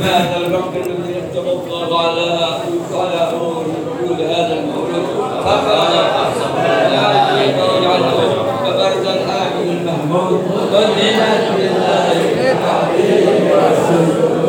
هذا المكان الذي تفضل على ان على عقول هذا المولود فكان احسن لا يقدر عنه فبرز الحاكم المهموم والنعمه بالله العظيم